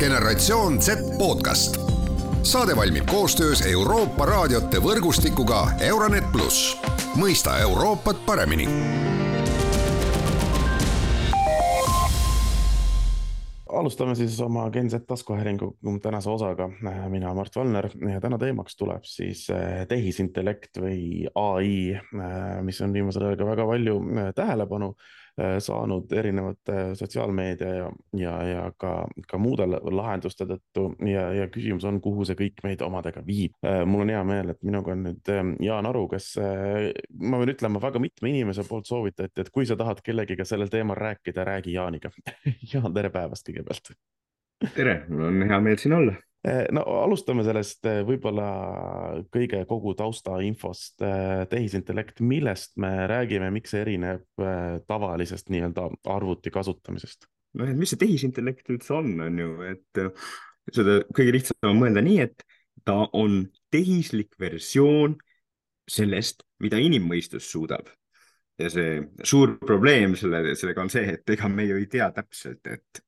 generatsioon Z podcast. saade valmib koostöös Euroopa raadiote võrgustikuga Euronet pluss, mõista Euroopat paremini alustame siis oma Gen Z taskuhäälingu tänase osaga. mina, Mart Valner ja täna teemaks tuleb siis eh, tehisintellekt või ai, eh, mis on viimasel ajal ka väga palju eh, tähelepanu Äh, saanud erinevate sotsiaalmeedia ja, ja, ja ka, ka muude lahenduste tõttu ja, ja küsimus on, kuhu see kõik meid omadega viib. Äh, mul on hea meel, et minuga on nüüd ähm, Jaan Aru, kes, äh, ma pean ütlema, väga mitme inimese poolt soovitati, et kui sa tahad kellegiga sellel teemal rääkida, räägi Jaaniga Jaan, tere päevast kõigepealt. tere, mul on hea meel siin olla no alustame sellest eh, võib-olla kõige kogu taustainfost. Eh, tehisintellekt, millest me räägime, miks see erineb tavalisest nii-öelda arvuti kasutamisest? noh, et mis see tehisintellekt üldse on, on ju, et seda kõige lihtsam on mõelda nii, et ta on tehislik versioon sellest, mida inimmõistus suudab. ja see suur probleem selle, sellega on see, et ega me ju ei tea täpselt, et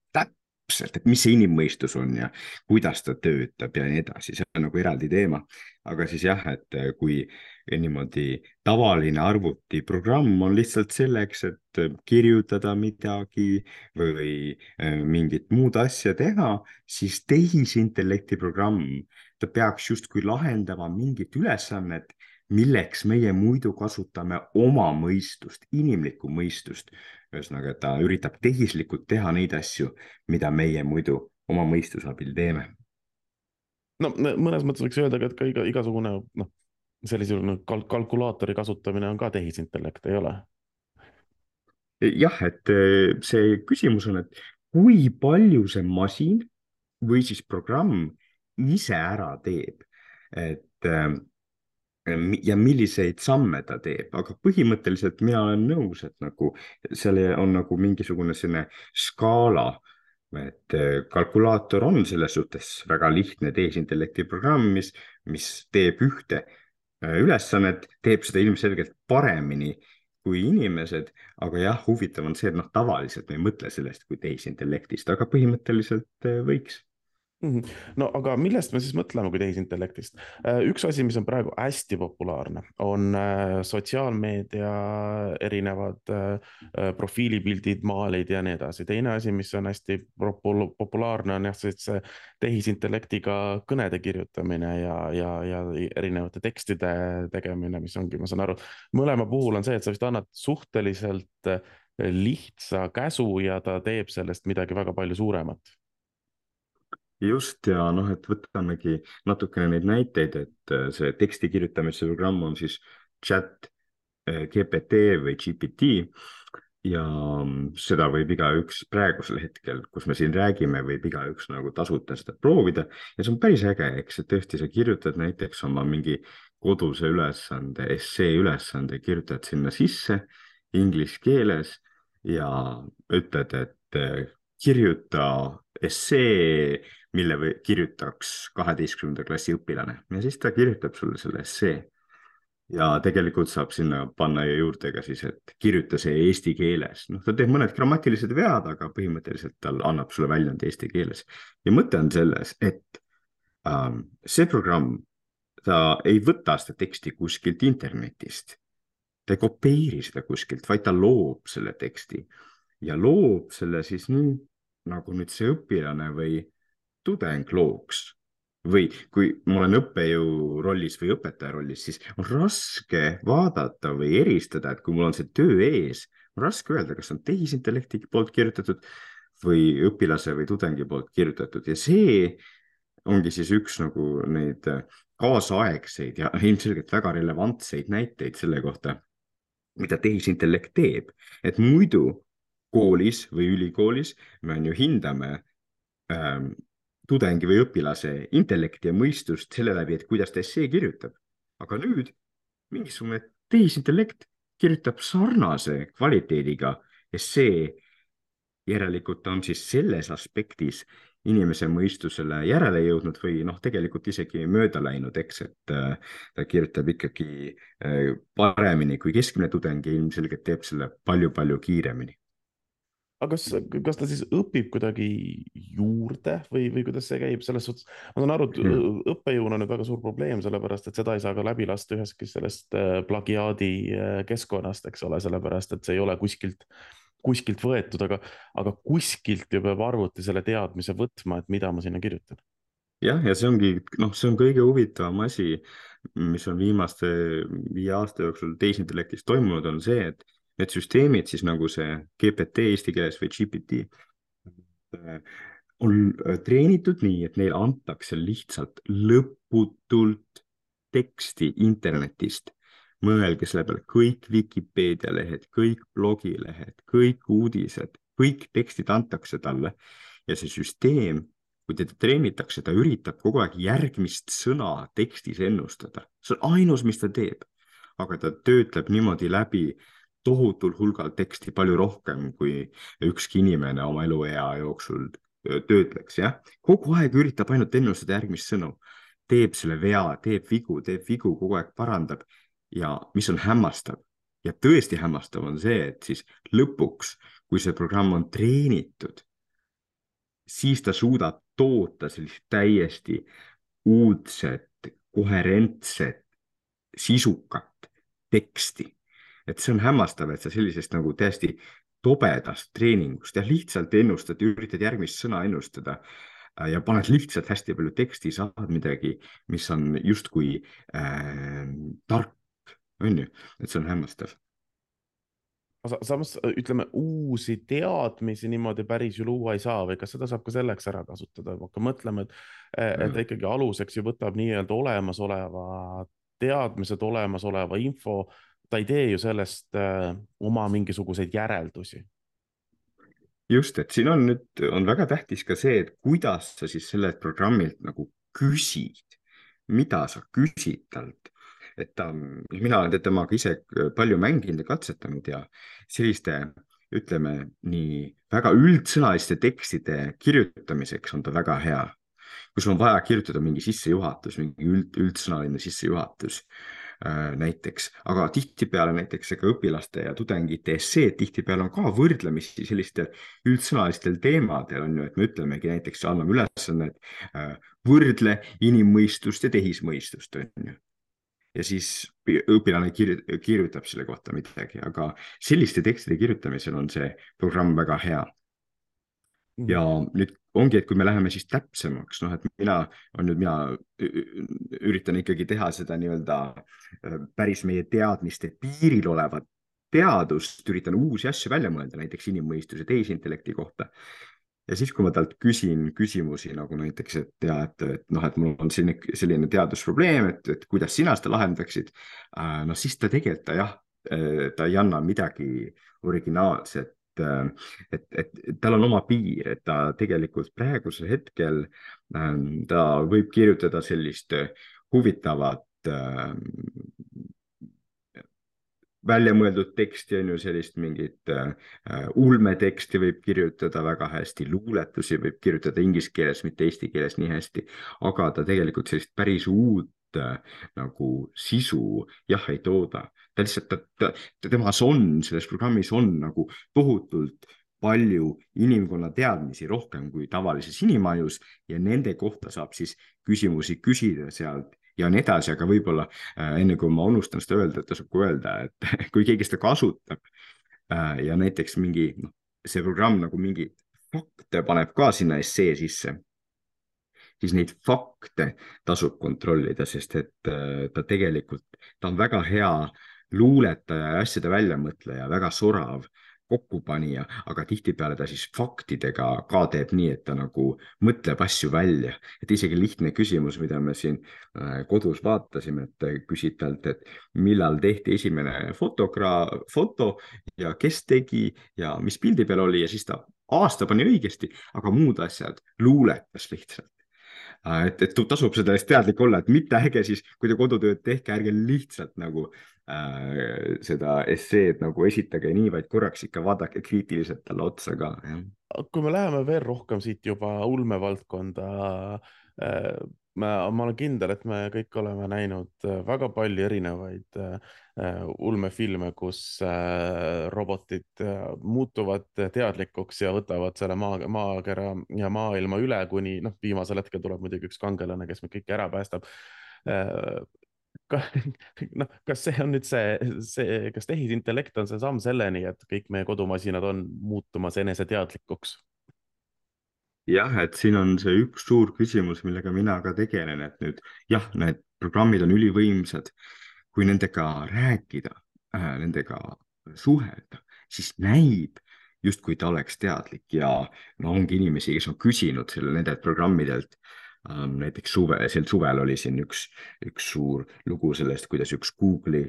täpselt et mis see inimmõistus on ja kuidas ta töötab ja nii edasi, see on nagu eraldi teema. aga siis jah, et kui niimoodi tavaline arvutiprogramm on lihtsalt selleks, et kirjutada midagi või äh, mingit muud asja teha, siis tehisintellekti programm, ta peaks justkui lahendama mingit ülesannet milleks meie muidu kasutame oma mõistust, inimlikku mõistust ühesõnaga, ta üritab tehislikult teha neid asju, mida meie muidu oma mõistuse abil teeme. no mõnes mõttes võiks öelda ka, et ka iga, igasugune noh, sellisel noh, kalk kalkulaatori kasutamine on ka tehisintellekt, ei ole? jah, et eh, see küsimus on, et kui palju see masin või siis programm ise ära teeb, et eh, ja milliseid samme ta teeb, aga põhimõtteliselt mina olen nõus, et nagu seal on nagu mingisugune selline skaala, et eh, kalkulaator on selles suhtes väga lihtne tehisintellekti programm, mis, mis teeb ühte eh, ülesannet, teeb seda ilmselgelt paremini kui inimesed, aga jah, huvitav on see, et noh, tavaliselt me ei mõtle sellest kui tehisintellektist, aga põhimõtteliselt võiks. No aga millest me siis mõtleme kui tehisintellektist? Äh, üks asi, mis on praegu hästi populaarne, on äh, sotsiaalmeedia erinevad äh, profiilipildid, maalid ja nii edasi. teine asi, mis on hästi populaarne, on jah, see tehisintellektiga kõnede kirjutamine ja, ja, ja erinevate tekstide tegemine, mis ongi, ma saan aru, mõlema puhul on see, et sa vist annad suhteliselt lihtsa käsu ja ta teeb sellest midagi väga palju suuremat just ja noh, et võtamegi natukene neid näiteid, et äh, see teksti kirjutamise programm on siis chat äh, GPT või GPT ja mm, seda võib igaüks praegusel hetkel, kus me siin räägime, võib igaüks nagu tasuta seda proovida. Ja see on päris äge, eks, et tõesti sa kirjutad näiteks oma mingi koduse ülesande, essee ülesande, kirjutad sinna sisse inglise keeles ja ütled, et äh, kirjuta essee mille või kirjutaks kaheteistkümnenda klassi õpilane. Ja siis ta kirjutab sulle selle essee. ja tegelikult saab sinna panna ju juurde ka siis, et kirjuta see eesti keeles, noh, ta teeb mõned grammatilised vead, aga põhimõtteliselt tal annab sulle väljund eesti keeles. Ja mõte on selles, et ähm, see programm, ta ei võta seda teksti kuskilt internetist, ta ei kopeeri seda kuskilt, vaid ta loob selle teksti. Ja loob selle siis nii nagu nüüd see õpilane või tudeng looks. Või kui ma olen õppejõu rollis või õpetaja rollis, siis on raske vaadata või eristada, et kui mul on see töö ees, on raske öelda, kas on tehisintellekti poolt kirjutatud või õpilase või tudengi poolt kirjutatud. Ja see ongi siis üks nagu neid kaasaegseid ja ilmselgelt väga relevantseid näiteid selle kohta, mida tehisintellekt teeb, et muidu koolis või ülikoolis me on ju hindame ähm, tudengi või õpilase intellekti ja mõistust selle läbi, et kuidas ta essee kirjutab. aga nüüd mingisugune tehisintellekt kirjutab sarnase kvaliteediga essee. järelikult on siis selles aspektis inimese mõistusele järele jõudnud või noh, tegelikult isegi mööda läinud, eks, et äh, ta kirjutab ikkagi äh, paremini kui keskmine tudeng ja ilmselgelt teeb selle palju-palju kiiremini aga kas, kas ta siis õpib kuidagi juurde või, või kuidas see käib, selles suhtes, ma saan aru, et mm. õppejõuna nüüd väga suur probleem, sellepärast et seda ei saa ka läbi lasta ühestki sellest äh, plagiaadi äh, keskkonnast, eks ole, sellepärast et see ei ole kuskilt, kuskilt võetud, aga, aga kuskilt ju peab arvuti selle teadmise võtma, et mida ma sinna kirjutan. jah, ja see ongi, noh, see on kõige huvitavam asi, mis on viimaste viie aasta jooksul tehisintellektis toimunud, on see, et need süsteemid siis nagu see GPT eesti keeles või GPT on äh, treenitud nii, et neile antakse lihtsalt lõputult teksti internetist. mõelge selle peale, kõik Vikipeedia lehed, kõik blogilehed, kõik uudised, kõik tekstid antakse talle ja see süsteem, kui teda treenitakse, ta üritab kogu aeg järgmist sõna tekstis ennustada, see on ainus, mis ta teeb. aga ta töötleb niimoodi läbi tohutul hulgal teksti, palju rohkem kui ükski inimene oma eluea jooksul töötleks, jah. kogu aeg üritab ainult ennustada järgmist sõnu, teeb selle vea, teeb vigu, teeb vigu, kogu aeg parandab ja mis on hämmastav ja tõesti hämmastav on see, et siis lõpuks, kui see programm on treenitud, siis ta suudab toota sellist täiesti uudset, koherentset, sisukat teksti. Et see on hämmastav, et sa sellisest nagu täiesti tobedast treeningust, jah, lihtsalt ennustad, üritad järgmist sõna ennustada äh, ja paned lihtsalt hästi palju teksti, saad midagi, mis on justkui äh, tark, on ju, et see on hämmastav. Samas ütleme, uusi teadmisi niimoodi päris ju luua ei saa või kas seda saab ka selleks ära kasutada, ma hakkan mõtlema, et, et ta ikkagi aluseks ju võtab nii-öelda olemasoleva teadmised, olemasoleva info ta ei tee ju sellest äh, oma mingisuguseid järeldusi. just, et siin on nüüd, on väga tähtis ka see, et kuidas sa siis sellelt programmilt nagu küsid, mida sa küsid talt et ta, mina olen temaga ise palju mänginud ja katsetanud ja selliste, ütleme nii väga üldsõnaliste tekstide kirjutamiseks on ta väga hea. kus on vaja kirjutada mingi sissejuhatus, mingi üld, üldsõnaline sissejuhatus Äh, näiteks, aga tihtipeale näiteks ega õpilaste ja tudengite esseed tihtipeale on ka võrdlemisi sellistel üldsõnalistel teemadel on ju, et me ütlemegi näiteks, anname ülesanne, et äh, võrdle inimmõistust ja tehismõistust on ju. Ja siis õpilane kirjutab selle kohta midagi, aga selliste tekstide kirjutamisel on see programm väga hea ja mm. nüüd ongi, et kui me läheme siis täpsemaks, noh, et mina on nüüd, mina üritan ikkagi teha seda nii-öelda päris meie teadmiste piiril olevat teadust, üritan uusi asju välja mõelda, näiteks inimmõistuse, tehisintellekti kohta. ja siis, kui ma talt küsin küsimusi nagu näiteks, et ja et, et noh, et mul on selline, selline teadusprobleem, et, et kuidas sina seda lahendaksid. Äh, noh, siis ta tegelikult ta jah, äh, ta ei anna midagi originaalset et, et, et tal on oma piir, et ta tegelikult praegusel hetkel ähm, ta võib kirjutada sellist äh, huvitavat äh, väljamõeldud teksti, on ju, sellist mingit äh, ulmeteksti võib kirjutada väga hästi, luuletusi võib kirjutada inglise keeles, mitte eesti keeles nii hästi, aga ta tegelikult sellist päris uut äh, nagu sisu jah ei tooda ta lihtsalt, ta, ta, temas on, selles programmis on nagu tohutult palju inimkonna teadmisi, rohkem kui tavalises inimajus ja nende kohta saab siis küsimusi küsida sealt ja nii edasi, aga võib-olla äh, enne kui ma unustan seda öelda, tasub ka öelda, et kui keegi seda kasutab äh, ja näiteks mingi, noh, see programm nagu mingi fakte paneb ka sinna essee sisse, siis neid fakte tasub kontrollida, sest et äh, ta tegelikult, ta on väga hea äh, luuletaja ja asjade väljamõtleja, väga sorav kokkupanija, aga tihtipeale ta siis faktidega ka teeb nii, et ta nagu mõtleb asju välja, et isegi lihtne küsimus, mida me siin äh, kodus vaatasime, et küsid talt, et millal tehti esimene fotogra-, foto ja kes tegi ja mis pildi peal oli ja siis ta aasta pani õigesti, aga muud asjad luuletas lihtsalt et, et tasub selle eest teadlik olla, et mitte ärge siis, kui te kodutööd tehke, ärge lihtsalt nagu äh, seda esseed nagu esitage nii, vaid korraks ikka vaadake kriitiliselt talle otsa ka. kui me läheme veel rohkem siit juba ulmevaldkonda äh, ma, ma olen kindel, et me kõik oleme näinud äh, väga palju erinevaid äh, ulmefilme, kus äh, robotid äh, muutuvad teadlikuks ja võtavad selle maa, maakera ja maailma üle, kuni noh, viimasel hetkel tuleb muidugi üks kangelane, kes meid kõiki ära päästab äh, noh, kas see on nüüd see, see, kas tehisintellekt on see samm selleni, et kõik meie kodumasinad on muutumas eneseteadlikuks? Jah, et siin on see üks suur küsimus, millega mina ka tegelen, et nüüd jah, need programmid on ülivõimsad. kui nendega rääkida äh,, nendega suhelda, siis näib justkui ta oleks teadlik ja no ongi inimesi, kes on küsinud selle nendelt programmidelt ähm,. näiteks suve, sel suvel oli siin üks, üks suur lugu sellest, kuidas üks Google'i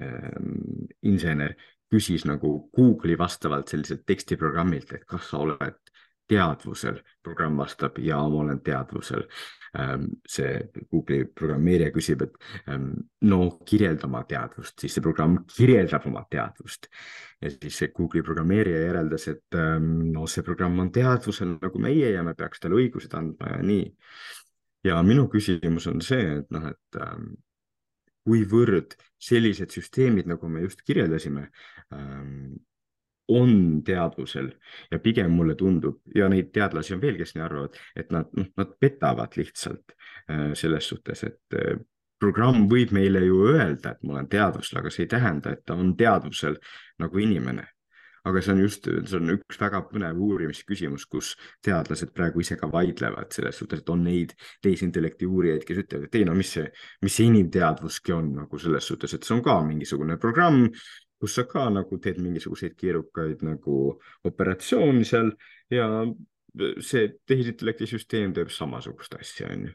ähm, insener küsis nagu Google'i vastavalt selliselt tekstiprogrammilt, et kas sa oled teadvusel, programm vastab ja ma olen teadvusel. Ähm, see Google'i programmeerija küsib, et ähm, no kirjelda oma teadvust, siis see programm kirjeldab oma teadvust. ja siis see Google'i programmeerija järeldas, et ähm, no see programm on teadvusel nagu meie ja me peaks talle õigused andma ja nii. ja minu küsimus on see, et noh, et kuivõrd sellised süsteemid, nagu me just kirjeldasime, on teadvusel ja pigem mulle tundub ja neid teadlasi on veel, kes nii arvavad, et nad, noh, nad petavad lihtsalt äh, selles suhtes, et äh, programm võib meile ju öelda, et ma olen teadvusel, aga see ei tähenda, et ta on teadvusel nagu inimene. aga see on just, see on üks väga põnev uurimisküsimus, kus teadlased praegu ise ka vaidlevad selles suhtes, et on neid tehisintellekti uurijaid, kes ütlevad, et ei no mis see, mis see inimteadvuski on nagu selles suhtes, et see on ka mingisugune programm kus sa ka nagu teed mingisuguseid keerukaid nagu operatsioone seal ja see tehisintellekti süsteem teeb samasugust asja, onju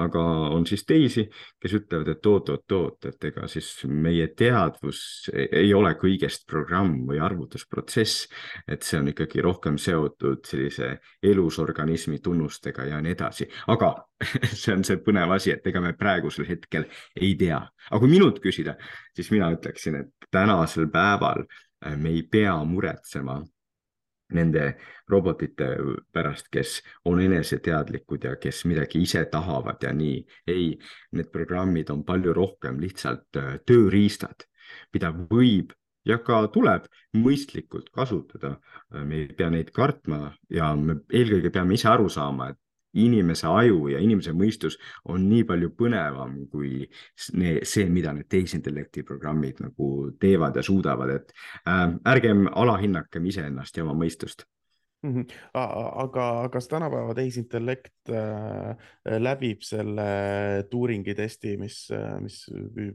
aga on siis teisi, kes ütlevad, et oot-oot-oot, et ega siis meie teadvus ei ole kõigest programm või arvutusprotsess, et see on ikkagi rohkem seotud sellise elusorganismi tunnustega ja nii edasi, aga see on see põnev asi, et ega me praegusel hetkel ei tea, aga kui minult küsida, siis mina ütleksin, et tänasel päeval me ei pea muretsema nende robotite pärast, kes on eneseteadlikud ja kes midagi ise tahavad ja nii. ei, need programmid on palju rohkem lihtsalt äh, tööriistad, mida võib ja ka tuleb mõistlikult kasutada. Äh, me ei pea neid kartma ja me eelkõige peame ise aru saama, et inimese aju ja inimese mõistus on nii palju põnevam kui see, mida need tehisintellekti programmid nagu teevad ja suudavad, et äh, ärgem alahinnakem iseennast ja oma mõistust mm. -hmm. aga kas tänapäeva tehisintellekt äh, läbib selle Turingi testi, mis, mis,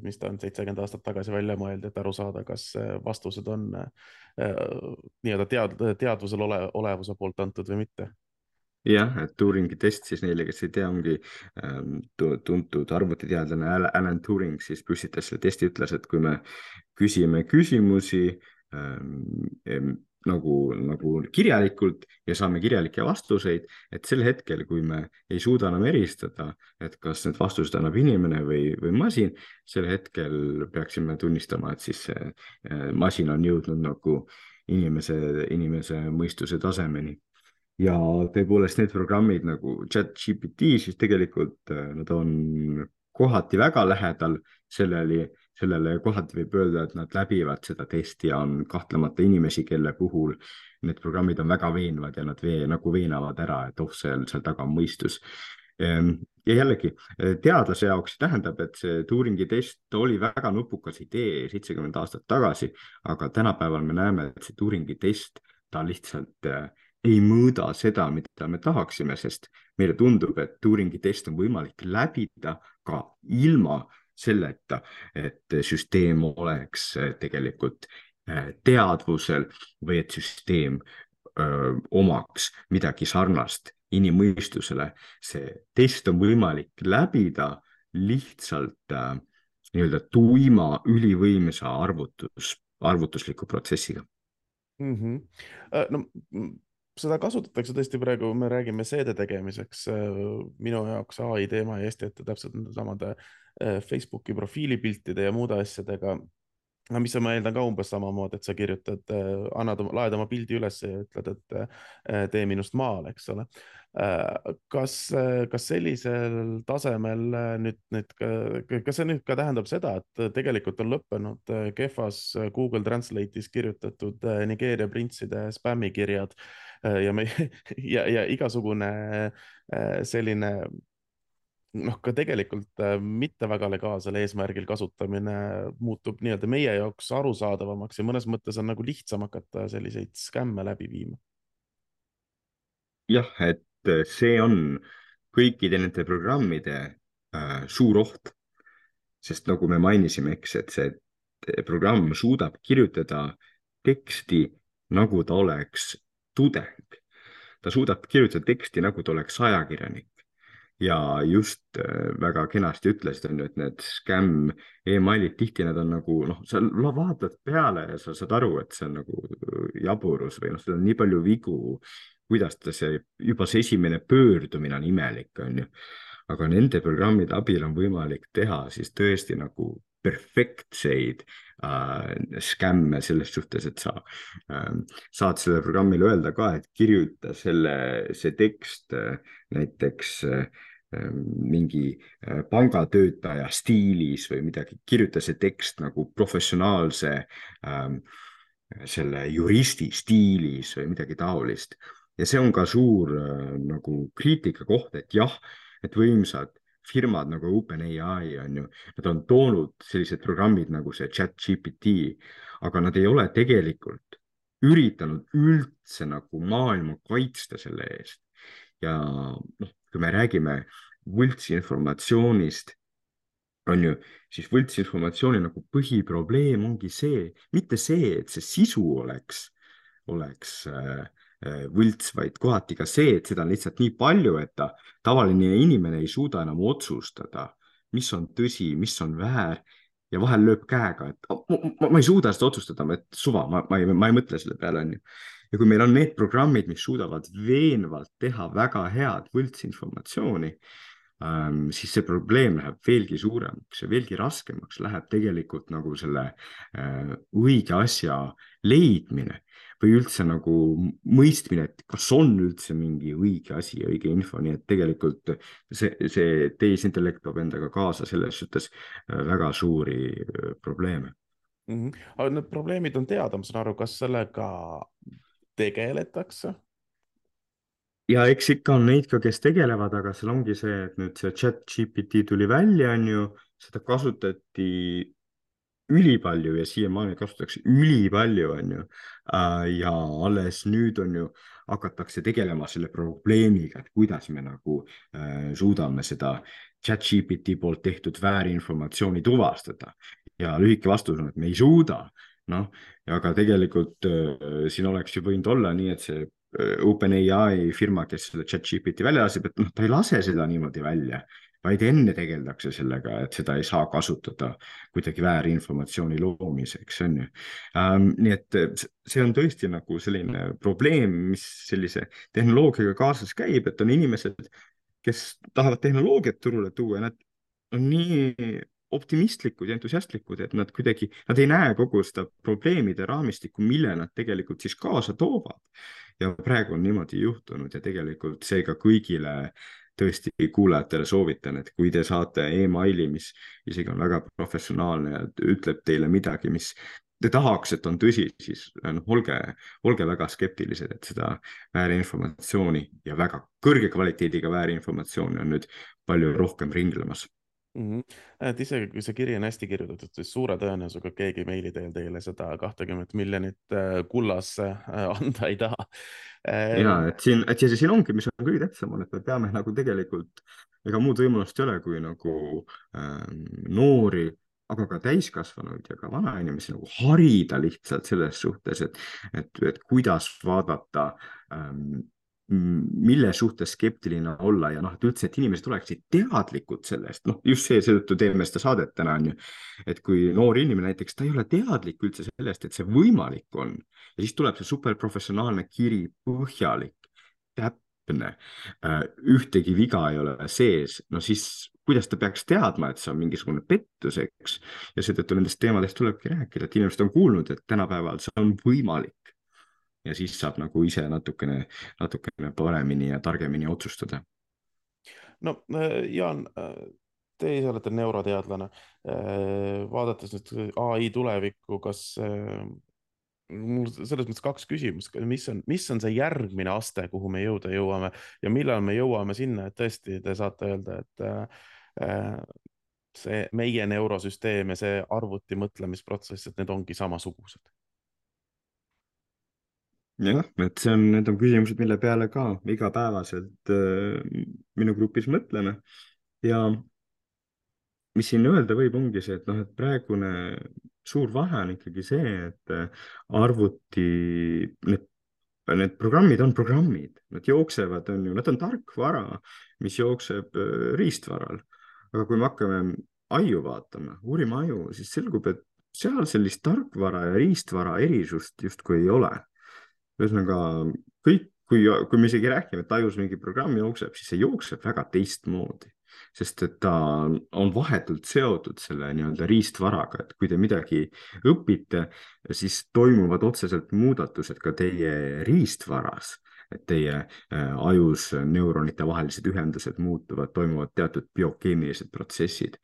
mis ta on seitsekümmend aastat tagasi välja mõeldi, et aru saada, kas vastused on äh, nii-öelda tead, teadvusel ole, olevuse poolt antud või mitte? Jah, et Turingi test siis neile, kes ei tea, ongi ähm, tuntud arvutiteadlane Alan Turing siis püstitas selle testi, ütles, et kui me küsime küsimusi ähm, nagu, nagu kirjalikult ja saame kirjalikke vastuseid, et sel hetkel, kui me ei suuda enam eristada, et kas need vastused annab inimene või, või masin, sel hetkel peaksime tunnistama, et siis see äh, masin on jõudnud nagu inimese, inimese mõistuse tasemeni ja tõepoolest need programmid nagu chat-GPT, siis tegelikult äh, nad on kohati väga lähedal sellele, sellele kohati võib öelda, et nad läbivad seda testi ja on kahtlemata inimesi, kelle puhul need programmid on väga veenvad ja nad vee, nagu veenavad ära, et oh, seal, seal taga on mõistus. Ehm, ja jällegi teadlase jaoks tähendab, et see Turingi test oli väga nupukas idee seitsekümmend aastat tagasi, aga tänapäeval me näeme, et see Turingi test, ta lihtsalt äh, ei mõõda seda, mida me tahaksime, sest meile tundub, et Turingi test on võimalik läbida ka ilma selleta, et süsteem oleks tegelikult äh, teadvusel või et süsteem öö, omaks midagi sarnast inimmõistusele. see test on võimalik läbida lihtsalt äh, nii-öelda tuima ülivõimsa arvutus, arvutusliku protsessiga mm. -hmm. no seda kasutatakse tõesti praegu, me räägime seede tegemiseks. Äh, minu jaoks ai teema ei esti ette täpselt nende samade äh, Facebooki profiilipiltide ja muude asjadega. Mis ma eeldan ka umbes samamoodi, et sa kirjutad, äh, annad, laed oma pildi üles ja ütled, et tee minust maal, eks ole. Äh, kas, kas sellisel tasemel nüüd, nüüd, kas see nüüd ka tähendab seda, et tegelikult on lõppenud kehvas Google Translate'is kirjutatud Nigeeria printside spämmikirjad ja me ja, ja igasugune selline noh, ka tegelikult mitte väga legaalsel eesmärgil kasutamine muutub nii-öelda meie jaoks arusaadavamaks ja mõnes mõttes on nagu lihtsam hakata selliseid skämme läbi viima. jah, et see on kõikide nende programmide äh, suur oht. sest nagu me mainisime, eks, et see programm suudab kirjutada teksti nagu ta oleks tudeng. ta suudab kirjutada teksti nagu ta oleks ajakirjanik. Ja just äh, väga kenasti ütlesid, on ju, et need skämm emailid tihti nad on nagu noh, sa vaatad peale ja sa saad aru, et see on nagu jaburus või noh, seal on nii palju vigu kuidas ta see, juba see esimene pöördumine on imelik, on ju. aga nende programmide abil on võimalik teha siis tõesti nagu perfektseid äh, skämme selles suhtes, et sa äh, saad sellele programmile öelda ka, et kirjuta selle, see tekst äh, näiteks äh, mingi äh, pangatöötaja stiilis või midagi, kirjuta see tekst nagu professionaalse ähm, selle juristi stiilis või midagi taolist. Ja see on ka suur äh, nagu kriitika koht, et jah, et võimsad firmad nagu OpenAI on ju, nad on toonud sellised programmid nagu see chat GPT, aga nad ei ole tegelikult üritanud üldse nagu maailma kaitsta selle eest. ja noh, kui me räägime võltsinformatsioonist, on ju, siis võltsinformatsiooni nagu põhiprobleem ongi see, mitte see, et see sisu oleks, oleks Äh, võlts, vaid kohati ka see, et seda on lihtsalt nii palju, et ta, tavaline inimene ei suuda enam otsustada, mis on tõsi, mis on väär ja vahel lööb käega, et oh, ma, ma ei suuda seda otsustada, et suva, ma, ma ei, ma ei mõtle selle peale, onju. ja kui meil on need programmid, mis suudavad veenvalt teha väga head võltsinformatsiooni ähm,, siis see probleem läheb veelgi suuremaks ja veelgi raskemaks läheb tegelikult nagu selle äh, õige asja leidmine või üldse nagu mõistmine, et kas on üldse mingi õige asi ja õige info, nii et tegelikult see, see tehisintellekt toob endaga kaasa selles suhtes äh, väga suuri äh, probleeme mm. -hmm. aga need probleemid on teada, ma saan aru, kas sellega tegeletakse? ja eks ikka on neid ka, kes tegelevad, aga seal ongi see, et nüüd see chat GPT tuli välja, on ju, seda kasutati ülipalju ja siiamaani kasutatakse ülipalju, on ju. Äh, ja alles nüüd on ju, hakatakse tegelema selle probleemiga, et kuidas me nagu äh, suudame seda chat GPT poolt tehtud väärinformatsiooni tuvastada. ja lühike vastus on, et me ei suuda, noh, aga tegelikult äh, siin oleks ju võinud olla nii, et see OpenAI firma, kes selle chat GPT välja laseb, et noh, ta ei lase seda niimoodi välja vaid enne tegeldakse sellega, et seda ei saa kasutada kuidagi väärinformatsiooni loomiseks, on ju ähm,. nii et see on tõesti nagu selline probleem, mis sellise tehnoloogiaga kaasas käib, et on inimesed, kes tahavad tehnoloogiat turule tuua ja nad on nii optimistlikud ja entusiastlikud, et nad kuidagi, nad ei näe kogu seda probleemide raamistikku, mille nad tegelikult siis kaasa toovad. ja praegu on niimoodi juhtunud ja tegelikult seega kõigile tõesti kuulajatele soovitan, et kui te saate emaili, mis isegi on väga professionaalne ja ütleb teile midagi, mis te tahaks, et on tõsi, siis noh, olge, olge väga skeptilised, et seda väärinformatsiooni ja väga kõrge kvaliteediga väärinformatsiooni on nüüd palju rohkem ringlemas mm. -hmm. et isegi kui see kiri on hästi kirjutatud, siis suure tõenäosusega keegi meili teel teile seda kahtekümmet miljonit äh, kullasse äh, anda ei taha. Äh, ja et siin, et ja siin ongi, mis on kõige tähtsam, on, et me peame nagu tegelikult, ega muud võimalust ei ole, kui nagu ähm, noori aga ka täiskasvanuid ja ka vanainimesi nagu harida lihtsalt selles suhtes, et, et, et kuidas vaadata ähm, mille suhtes skeptiline olla ja noh, et üldse, et inimesed oleksid teadlikud sellest, noh, just see, seetõttu teeme seda saadet täna on ju. et kui noor inimene näiteks, ta ei ole teadlik üldse sellest, et see võimalik on ja siis tuleb see superprofessionaalne kiri, põhjalik, täpne, äh, ühtegi viga ei ole sees, no siis kuidas ta peaks teadma, et see on mingisugune pettus, eks. ja seetõttu nendest teemadest tulebki rääkida, et inimesed on kuulnud, et tänapäeval see on võimalik ja siis saab nagu ise natukene, natukene paremini ja targemini otsustada. no Jaan, te ise olete neuroteadlane. vaadates nüüd ai tulevikku, kas mul selles mõttes kaks küsimust, mis on, mis on see järgmine aste, kuhu me jõuda jõuame ja millal me jõuame sinna, et tõesti te saate öelda, et äh, see meie neurosüsteem ja see arvuti mõtlemisprotsess, et need ongi samasugused? Jah, et see on, need on küsimused, mille peale ka igapäevaselt äh, minu grupis mõtleme ja mis siin öelda võib, ongi see, et noh, et praegune suur vahe on ikkagi see, et äh, arvuti, need, need programmid on programmid, nad jooksevad, on ju, nad on tarkvara, mis jookseb äh, riistvaral. aga kui me hakkame aiu vaatama, uurima aju, siis selgub, et seal sellist tarkvara ja riistvara erisust justkui ei ole. Ühesõnaga kõik, kui, kui me isegi räägime, et ajus mingi programm jookseb, siis see jookseb väga teistmoodi sest et ta on vahetult seotud selle nii-öelda riistvaraga, et kui te midagi õpite, siis toimuvad otseselt muudatused ka teie riistvaras et teie äh, ajus neuronite vahelised ühendused muutuvad, toimuvad teatud biokeemilised protsessid.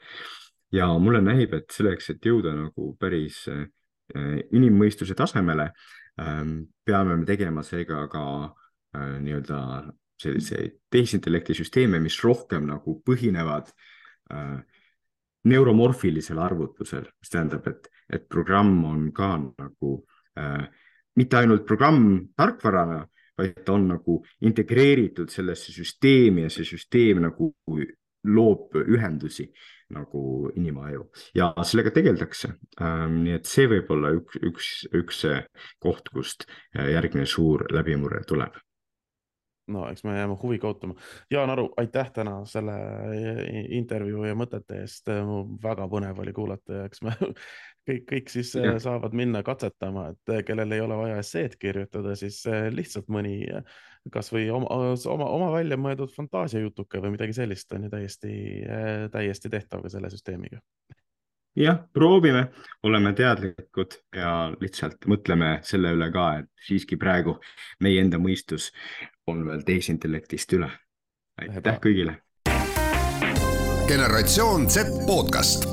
ja mulle näib, et selleks, et jõuda nagu päris äh, inimmõistuse tasemele, peame me tegema seega ka äh, nii-öelda selliseid tehisintellekti süsteeme, mis rohkem nagu põhinevad äh, neuromorfilisel arvutusel, mis tähendab, et, et programm on ka nagu äh, mitte ainult programm tarkvarana, vaid ta on nagu integreeritud sellesse süsteemi ja see süsteem nagu loob ühendusi nagu inimaju ja sellega tegeldakse ähm,. nii et see võib olla üks, üks, üks koht, kust järgmine suur läbimurre tuleb no eks me jääme huviga ootama. Jaan Aru, aitäh täna selle intervjuu ja mõtete eest. väga põnev oli kuulata ja eks me kõik, kõik siis ja. saavad minna katsetama, et kellel ei ole vaja esseed kirjutada, siis lihtsalt mõni kasvõi oma, oma, oma välja mõeldud fantaasiajutuke või midagi sellist on ju täiesti, täiesti tehtav ka selle süsteemiga jah, proovime, oleme teadlikud ja lihtsalt mõtleme selle üle ka, et siiski praegu meie enda mõistus on veel tehisintellektist üle. aitäh kõigile. generatsioon Z podcast.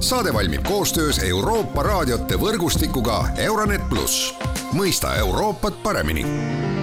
saade valmib koostöös Euroopa raadiote võrgustikuga Euronet pluss, mõista Euroopat paremini